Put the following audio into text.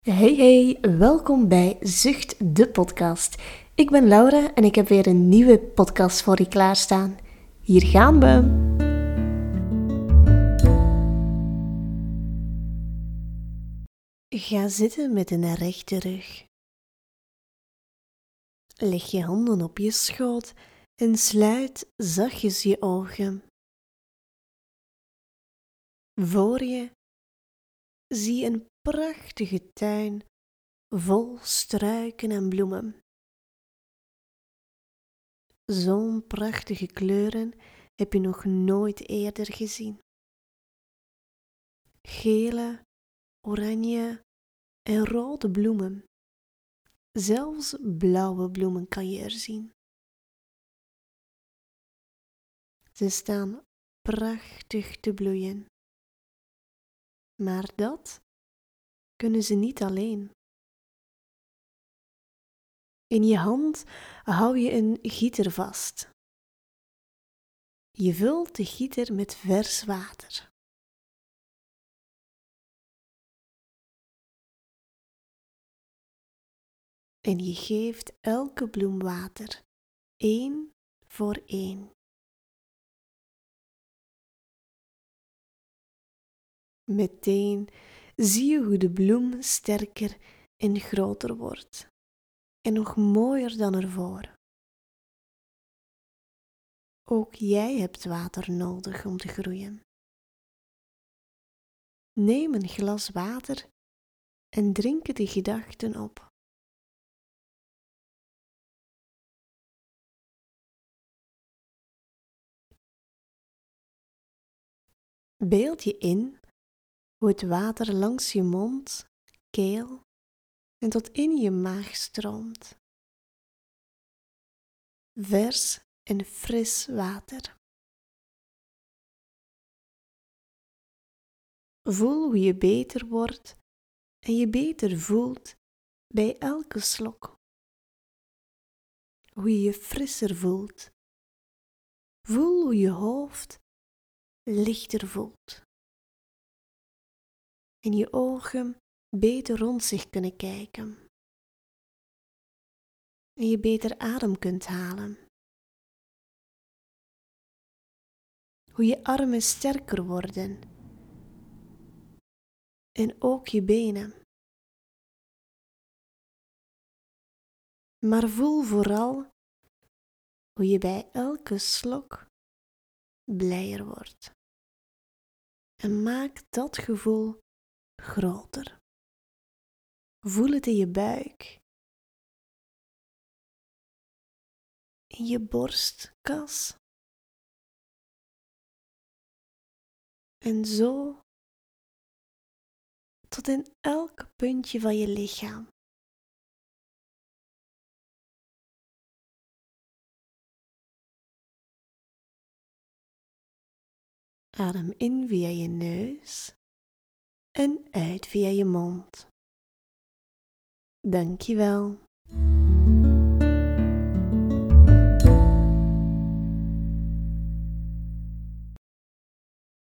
Hey hey, welkom bij Zucht de podcast. Ik ben Laura en ik heb weer een nieuwe podcast voor je klaarstaan. Hier gaan we. Ga zitten met een rechte rug. Leg je handen op je schoot en sluit zachtjes je ogen. Voor je zie een prachtige tuin vol struiken en bloemen. Zo'n prachtige kleuren heb je nog nooit eerder gezien. Gele, oranje en rode bloemen. Zelfs blauwe bloemen kan je er zien. Ze staan prachtig te bloeien. Maar dat kunnen ze niet alleen. In je hand hou je een gieter vast. Je vult de gieter met vers water. En je geeft elke bloem water, één voor één. Meteen zie je hoe de bloem sterker en groter wordt en nog mooier dan ervoor. Ook jij hebt water nodig om te groeien. Neem een glas water en drink de gedachten op. Beeld je in hoe het water langs je mond, keel en tot in je maag stroomt. Vers en fris water. Voel hoe je beter wordt en je beter voelt bij elke slok. Hoe je je frisser voelt. Voel hoe je hoofd lichter voelt en je ogen beter rond zich kunnen kijken. En je beter adem kunt halen. Hoe je armen sterker worden. En ook je benen. Maar voel vooral hoe je bij elke slok blijer wordt. En maak dat gevoel groter. Voel het in je buik, in je borstkas. En zo tot in elk puntje van je lichaam. Adem in via je neus en uit via je mond. Dankjewel.